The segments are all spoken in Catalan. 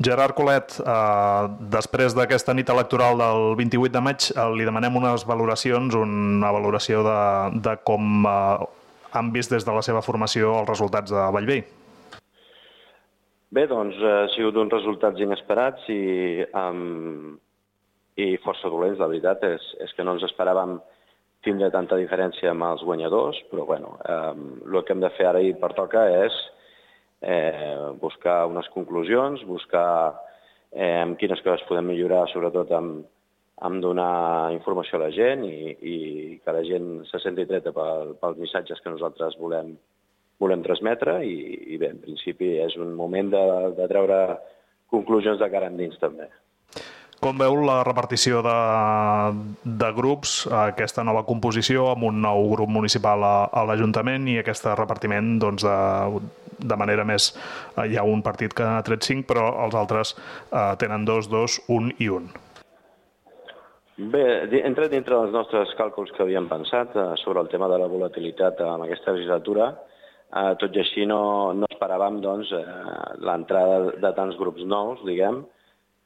Gerard Colet, eh, després d'aquesta nit electoral del 28 de maig, eh, li demanem unes valoracions, una valoració de, de com eh, han vist des de la seva formació els resultats de Vallvei. Bé, doncs ha sigut uns resultats inesperats i, um, i força dolents, la veritat és, és que no ens esperàvem tindre tanta diferència amb els guanyadors, però bueno, um, el que hem de fer ara i pertoca és eh, buscar unes conclusions, buscar eh, quines coses podem millorar, sobretot amb, amb donar informació a la gent i, i que la gent se senti treta pel, pels missatges que nosaltres volem, volem transmetre i, i bé, en principi és un moment de, de treure conclusions de cara endins també. Com veu la repartició de, de grups, aquesta nova composició amb un nou grup municipal a, a l'Ajuntament i aquest repartiment doncs, de, de manera més... Hi ha un partit que ha tret cinc, però els altres eh, tenen dos, dos, un i un. Bé, entra dintre dels nostres càlculs que havíem pensat eh, sobre el tema de la volatilitat en aquesta legislatura. Eh, tot i així no, no esperàvem doncs, eh, l'entrada de tants grups nous, diguem,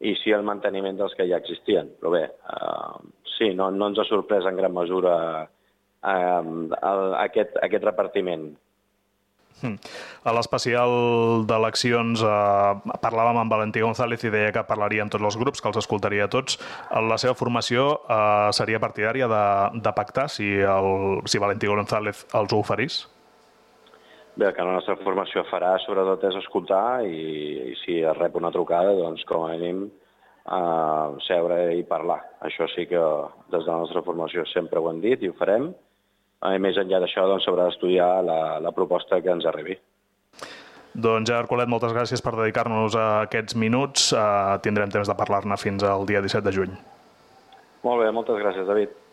i sí el manteniment dels que ja existien. Però bé, eh, sí, no, no ens ha sorprès en gran mesura eh, el, aquest, aquest repartiment. Hmm. A l'especial d'eleccions eh, parlàvem amb Valentí González i deia que parlaria amb tots els grups, que els escoltaria tots. La seva formació eh, seria partidària de, de pactar si, el, si Valentí González els ho oferís? Bé, que la nostra formació farà sobretot és escoltar i, i si es rep una trucada, doncs com a mínim eh, seure i parlar. Això sí que des de la nostra formació sempre ho hem dit i ho farem. I més enllà d'això doncs s'haurà d'estudiar la, la proposta que ens arribi. Doncs Gerard Colet, moltes gràcies per dedicar-nos a aquests minuts. Uh, tindrem temps de parlar-ne fins al dia 17 de juny. Molt bé, moltes gràcies, David.